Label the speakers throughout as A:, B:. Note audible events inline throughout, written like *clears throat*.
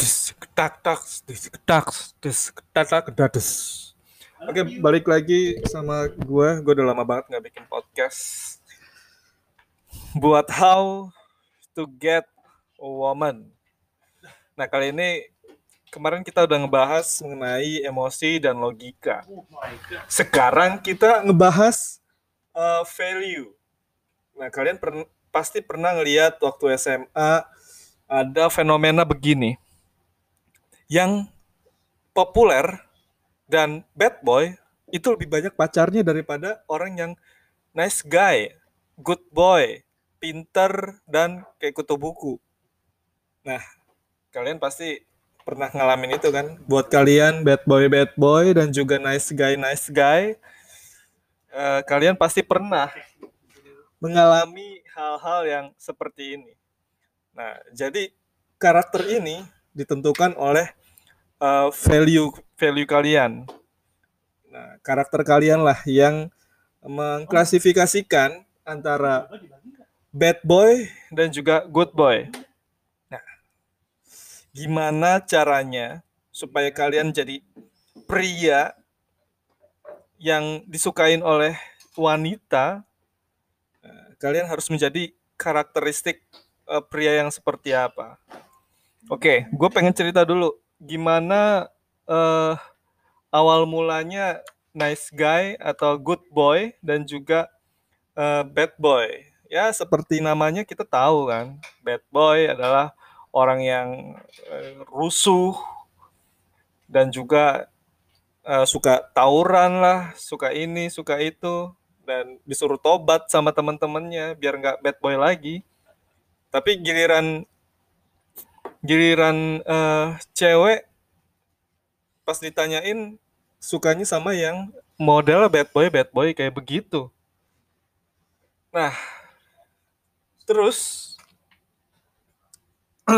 A: Des, tak tak des, tak des, tak tak dades. Oke, balik lagi sama gue. Gue udah lama banget nggak bikin podcast. Buat how to get a woman. Nah kali ini kemarin kita udah ngebahas mengenai emosi dan logika. Sekarang kita ngebahas uh, value. Nah kalian per- pasti pernah ngeliat waktu SMA ada fenomena begini yang populer dan bad boy itu lebih banyak pacarnya daripada orang yang nice guy, good boy, pinter dan kayak kutu buku. Nah, kalian pasti pernah ngalamin itu kan? Buat kalian bad boy bad boy dan juga nice guy nice guy, eh, kalian pasti pernah mengalami hal-hal yang seperti ini. Nah, jadi karakter ini ditentukan oleh uh, value value kalian. Nah, karakter kalian lah yang mengklasifikasikan antara bad boy dan juga good boy. Nah, gimana caranya supaya kalian jadi pria yang disukain oleh wanita? Nah, kalian harus menjadi karakteristik uh, pria yang seperti apa? Oke, gue pengen cerita dulu gimana uh, awal mulanya nice guy atau good boy dan juga uh, bad boy. Ya seperti namanya kita tahu kan, bad boy adalah orang yang uh, rusuh dan juga uh, suka tawuran lah, suka ini, suka itu dan disuruh tobat sama teman-temannya biar nggak bad boy lagi. Tapi giliran giliran uh, cewek pas ditanyain sukanya sama yang model bad boy bad boy kayak begitu nah terus *clears throat*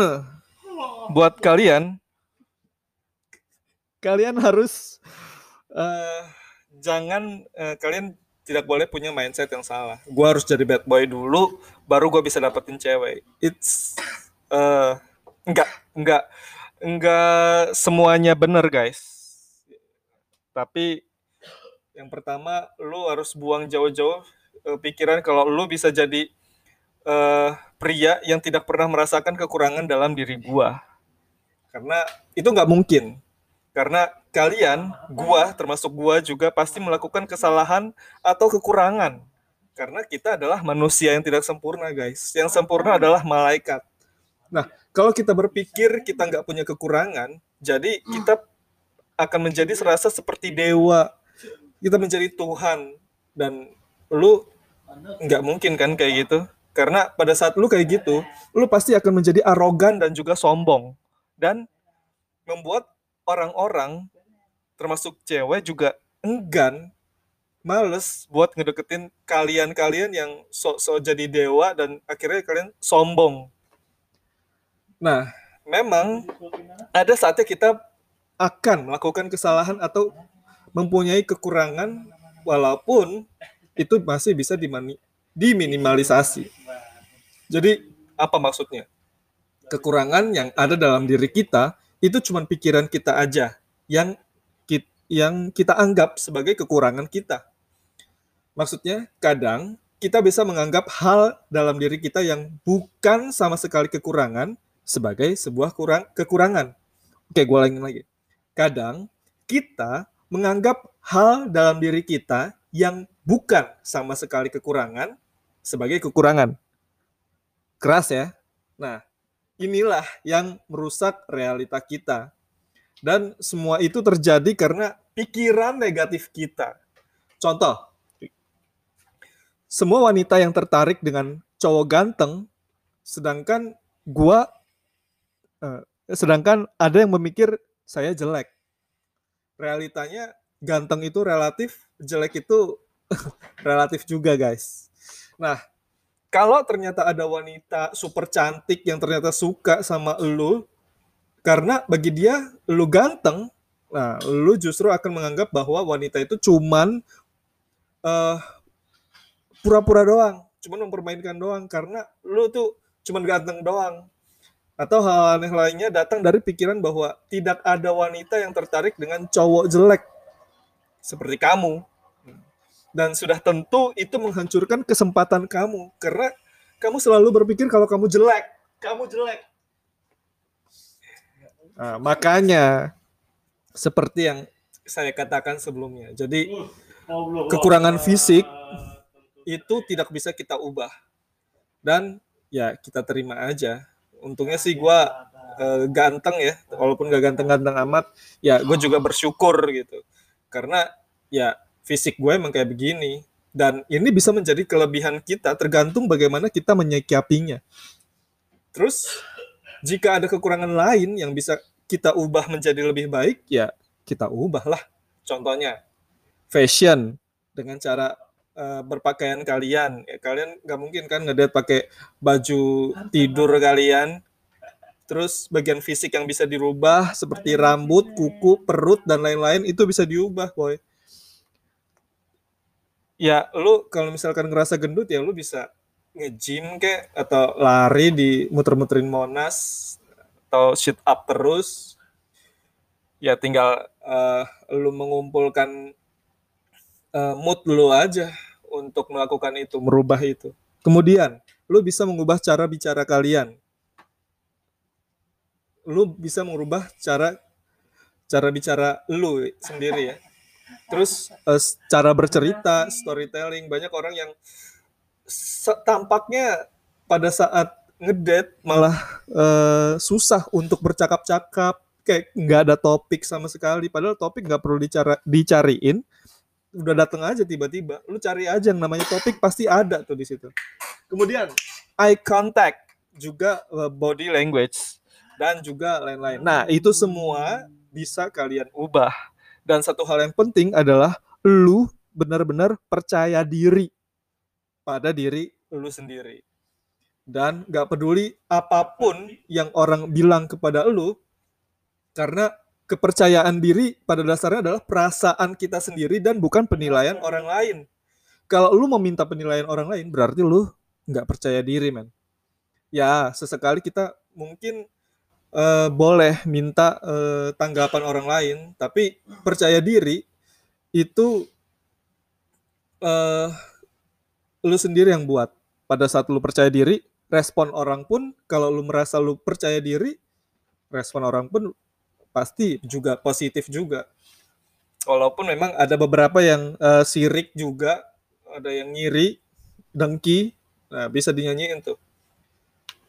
A: buat kalian kalian harus uh, jangan uh, kalian tidak boleh punya mindset yang salah. Gue harus jadi bad boy dulu, baru gue bisa dapetin cewek. It's uh, Enggak, enggak, enggak semuanya benar guys. Tapi yang pertama, lu harus buang jauh-jauh uh, pikiran kalau lu bisa jadi uh, pria yang tidak pernah merasakan kekurangan dalam diri gua. Karena itu nggak mungkin. Karena kalian, gua termasuk gua juga pasti melakukan kesalahan atau kekurangan. Karena kita adalah manusia yang tidak sempurna, guys. Yang sempurna adalah malaikat. Nah, kalau kita berpikir kita nggak punya kekurangan, jadi kita akan menjadi serasa seperti dewa. Kita menjadi Tuhan dan lu nggak mungkin kan kayak gitu. Karena pada saat lu kayak gitu, lu pasti akan menjadi arogan dan juga sombong dan membuat orang-orang termasuk cewek juga enggan males buat ngedeketin kalian-kalian yang sok-sok jadi dewa dan akhirnya kalian sombong Nah, memang ada saatnya kita akan melakukan kesalahan atau mempunyai kekurangan walaupun itu masih bisa dimani, diminimalisasi. Jadi apa maksudnya? Kekurangan yang ada dalam diri kita itu cuma pikiran kita aja yang yang kita anggap sebagai kekurangan kita. Maksudnya kadang kita bisa menganggap hal dalam diri kita yang bukan sama sekali kekurangan, sebagai sebuah kurang kekurangan. Oke, gue ulangin lagi. Kadang kita menganggap hal dalam diri kita yang bukan sama sekali kekurangan sebagai kekurangan. Keras ya. Nah, inilah yang merusak realita kita. Dan semua itu terjadi karena pikiran negatif kita. Contoh, semua wanita yang tertarik dengan cowok ganteng, sedangkan gua Uh, sedangkan ada yang memikir saya jelek. Realitanya ganteng itu relatif, jelek itu *laughs* relatif juga, guys. Nah, kalau ternyata ada wanita super cantik yang ternyata suka sama lu karena bagi dia lu ganteng, nah lu justru akan menganggap bahwa wanita itu cuman uh, pura-pura doang, cuman mempermainkan doang karena lu tuh cuman ganteng doang atau hal aneh lainnya datang dari pikiran bahwa tidak ada wanita yang tertarik dengan cowok jelek seperti kamu. Dan sudah tentu itu menghancurkan kesempatan kamu karena kamu selalu berpikir kalau kamu jelek. Kamu jelek. Nah, makanya seperti yang saya katakan sebelumnya. Jadi kekurangan fisik itu tidak bisa kita ubah. Dan ya kita terima aja untungnya sih gue uh, ganteng ya. Walaupun gak ganteng-ganteng amat ya gue juga bersyukur gitu. Karena ya fisik gue emang kayak begini. Dan ini bisa menjadi kelebihan kita tergantung bagaimana kita menyikapinya. Terus jika ada kekurangan lain yang bisa kita ubah menjadi lebih baik ya kita ubah lah contohnya fashion. Dengan cara uh, berpakaian kalian. Ya, kalian nggak mungkin kan ngedate pakai baju tidur kalian. Terus bagian fisik yang bisa dirubah seperti rambut kuku perut dan lain-lain itu bisa diubah boy. Ya lu kalau misalkan ngerasa gendut ya lu bisa nge-gym kek atau lari di muter-muterin Monas atau sit up terus. Ya tinggal uh, lu mengumpulkan uh, mood lu aja untuk melakukan itu, merubah itu. Kemudian, lu bisa mengubah cara bicara kalian. Lu bisa mengubah cara cara bicara lu sendiri ya. Terus uh, cara bercerita, storytelling, banyak orang yang tampaknya pada saat ngedate malah uh, susah untuk bercakap-cakap kayak nggak ada topik sama sekali padahal topik nggak perlu dicara dicariin udah dateng aja tiba-tiba. Lu cari aja yang namanya topik pasti ada tuh di situ. Kemudian eye contact juga uh, body language dan juga lain-lain. Nah, itu semua bisa kalian ubah. Dan satu hal yang penting adalah lu benar-benar percaya diri pada diri lu sendiri. Dan gak peduli apa pun yang orang bilang kepada lu, karena kepercayaan diri pada dasarnya adalah perasaan kita sendiri dan bukan penilaian orang lain. Kalau lu meminta penilaian orang lain, berarti lu nggak percaya diri, men. Ya, sesekali kita mungkin uh, boleh minta uh, tanggapan orang lain, tapi percaya diri itu uh, lu sendiri yang buat. Pada saat lu percaya diri, respon orang pun kalau lu merasa lu percaya diri, respon orang pun pasti juga positif juga. Walaupun memang ada beberapa yang uh, sirik juga, ada yang ngiri, dengki, nah bisa dinyanyiin tuh.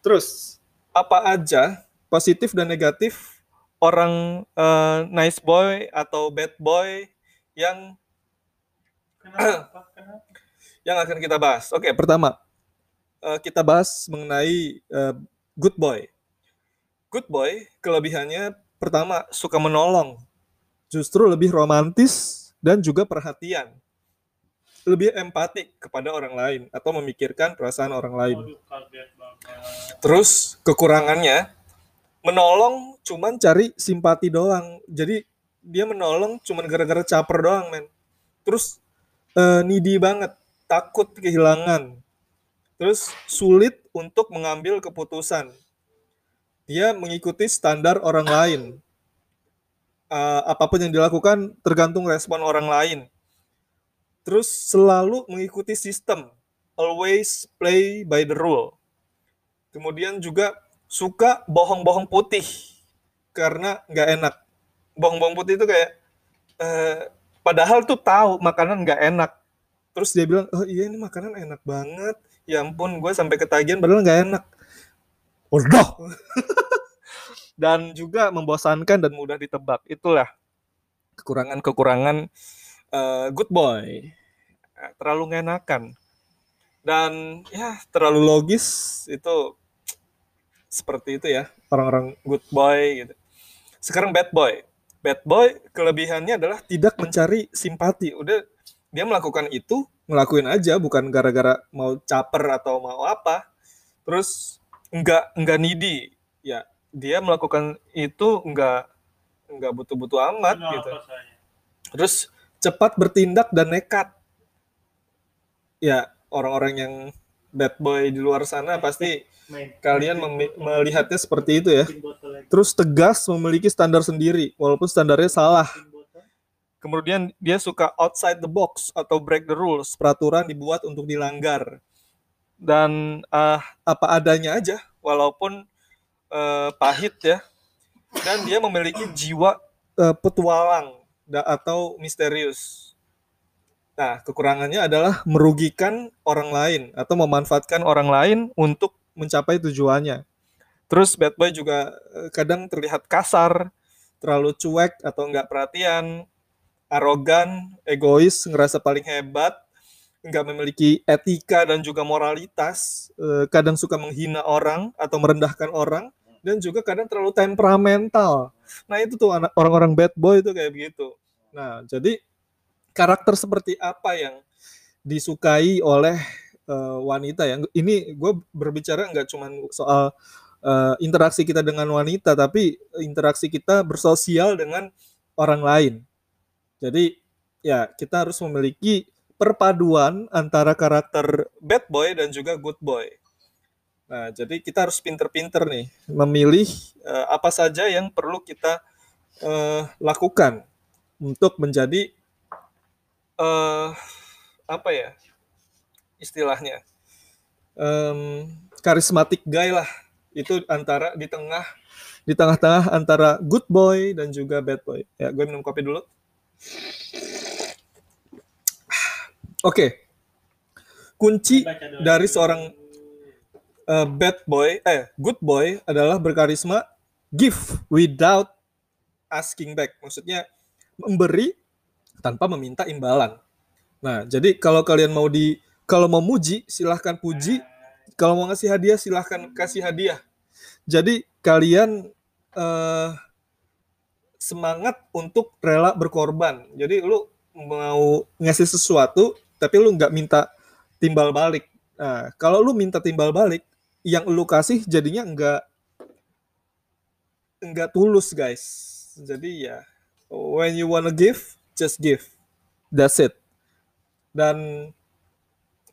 A: Terus apa aja positif dan negatif orang uh, nice boy atau bad boy yang Kenapa? *clears throat* yang akan kita bahas. Oke, okay, pertama uh, kita bahas mengenai uh, good boy. Good boy kelebihannya pertama suka menolong, justru lebih romantis dan juga perhatian, lebih empati kepada orang lain atau memikirkan perasaan orang lain. Terus kekurangannya menolong cuman cari simpati doang. Jadi dia menolong cuman gara-gara caper doang, men. Terus uh, needy banget, takut kehilangan. Terus sulit untuk mengambil keputusan dia mengikuti standar orang lain. Uh, apa pun yang dilakukan tergantung respon orang lain. Terus selalu mengikuti sistem, always play by the rule. Kemudian juga suka bohong-bohong putih karena nggak enak. Bohong-bohong putih itu kayak uh, padahal tuh tahu makanan nggak enak. Terus dia bilang, oh iya ini makanan enak banget. Ya ampun, gue sampai ketagihan padahal nggak enak bodoh *laughs* dan juga membosankan dan mudah ditebak. Itulah kekurangan-kekurangan uh, good boy. Eh, terlalu ngenakan dan ya terlalu logis itu seperti itu ya orang-orang good boy gitu. Sekarang bad boy. Bad boy kelebihannya adalah tidak mencari simpati. Udah dia melakukan itu ngelakuin aja bukan gara-gara mau caper atau mau apa. Terus nggak nggak needy. Ya dia melakukan itu nggak nggak butuh-butuh amat gitu. terus cepat bertindak dan nekat. Ya orang-orang yang bad boy di luar sana pasti kalian melihatnya seperti itu ya. Terus tegas memiliki standar sendiri walaupun standarnya salah. Kemudian dia suka outside the box atau break the rules, peraturan dibuat untuk dilanggar. Dan uh, apa adanya aja walaupun uh, pahit ya. Dan dia memiliki jiwa uh, petualang atau misterius. Nah, kekurangannya adalah merugikan orang lain atau memanfaatkan orang lain untuk mencapai tujuannya. Terus bad boy juga eh, kadang terlihat kasar, terlalu cuek atau enggak perhatian, arogan, egois, ngerasa paling hebat, enggak memiliki etika dan juga moralitas, eh, kadang suka menghina orang atau merendahkan orang, dan juga kadang terlalu temperamental. Nah itu tuh orang-orang bad boy itu kayak begitu. Nah jadi karakter seperti apa yang disukai oleh uh, wanita ya. Ini gue berbicara nggak cuma soal uh, interaksi kita dengan wanita, tapi interaksi kita bersosial dengan orang lain. Jadi ya kita harus memiliki perpaduan antara karakter bad boy dan juga good boy. Nah, jadi kita harus pinter-pinter nih memilih uh, apa saja yang perlu kita uh, lakukan untuk menjadi uh, apa ya istilahnya um, karismatik guy lah. Itu antara di tengah di tengah-tengah antara good boy dan juga bad boy. Ya gue minum kopi dulu oke okay. kunci dari seorang uh, bad boy eh good boy adalah berkarisma give without asking back maksudnya memberi tanpa meminta imbalan. Nah, jadi kalau kalian mau di kalau mau muji silahkan puji, kalau mau ngasih hadiah silahkan kasih hadiah. Jadi kalian uh, semangat untuk rela berkorban. Jadi lu mau ngasih sesuatu tapi lu nggak minta timbal balik. Nah, kalau lu minta timbal balik, yang lu kasih jadinya nggak nggak tulus guys. Jadi ya when you wanna give, just give. That's it. Dan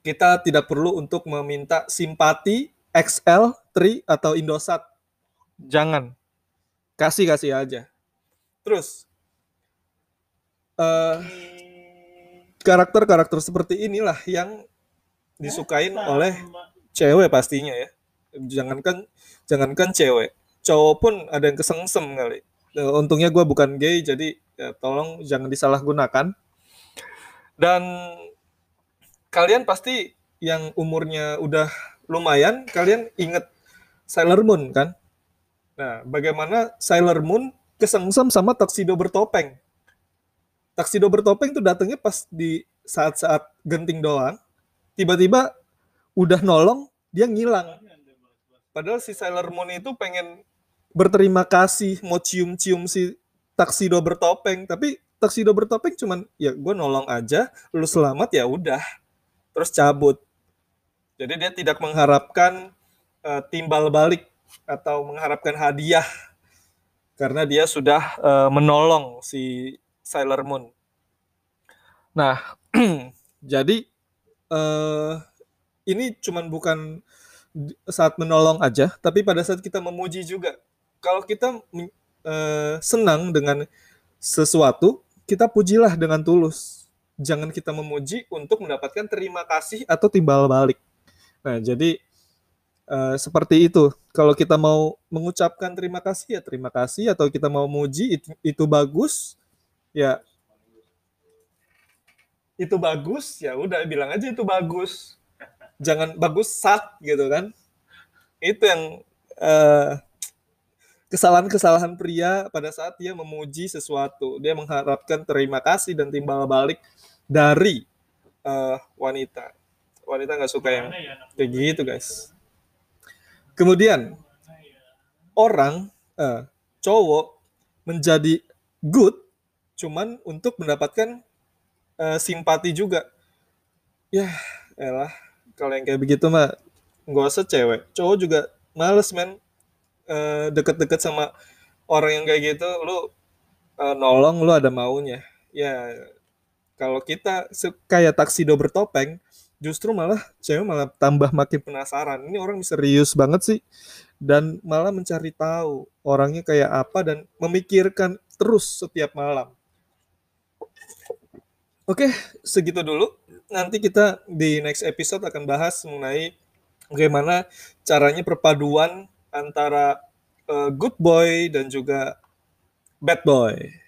A: kita tidak perlu untuk meminta simpati XL, Tri, atau Indosat. Jangan. Kasih-kasih aja. Terus, uh, karakter-karakter seperti inilah yang disukain oleh cewek pastinya ya. Jangankan jangankan cewek, cowok pun ada yang kesengsem kali. Uh, untungnya gue bukan gay, jadi ya, tolong jangan disalahgunakan. Dan kalian pasti yang umurnya udah lumayan kalian inget Sailor Moon kan? Nah bagaimana Sailor Moon kesengsem sama Tuxedo bertopeng Tuxedo bertopeng tuh datangnya pas di saat-saat genting doang tiba-tiba udah nolong dia ngilang. Padahal si Sailor Moon itu pengen berterima kasih mau cium-cium si taksido bertopeng tapi taksido bertopeng cuman ya gue nolong aja lu selamat ya udah. Terus cabut. Jadi dia tidak mengharapkan uh, timbal balik atau mengharapkan hadiah karena dia sudah uh, menolong si Sailor Moon nah *clears throat* jadi uh, ini cuman bukan saat menolong aja tapi pada saat kita memuji juga kalau kita uh, senang dengan sesuatu, kita pujilah dengan tulus. Jangan kita memuji untuk mendapatkan terima kasih atau timbal balik. Nah, jadi uh, seperti itu. Kalau kita mau mengucapkan terima kasih ya terima kasih, atau kita mau muji itu, itu bagus, ya itu bagus, ya udah bilang aja itu bagus. Jangan bagus sat gitu kan. Itu yang uh, kesalahan-kesalahan pria pada saat dia memuji sesuatu. Dia mengharapkan terima kasih dan timbal balik dari uh, wanita. Wanita nggak suka yang kayak gitu, guys. Kemudian orang uh, cowok menjadi good cuman untuk mendapatkan uh, simpati juga. Ya, elah kalau yang kayak begitu mah nggak usah cewek. Cowok juga males men. Uh, deket-deket sama orang yang kayak gitu lu uh, nolong lu ada maunya. Ya kalau kita kayak taksido bertopeng justru malah cewek malah tambah makin penasaran. Ini orang misterius banget sih. Dan malah mencari tahu orangnya kayak apa dan memikirkan terus setiap malam oke segitu dulu. Nanti kita di next episode akan bahas mengenai bagaimana caranya perpaduan antara uh, good boy dan juga bad boy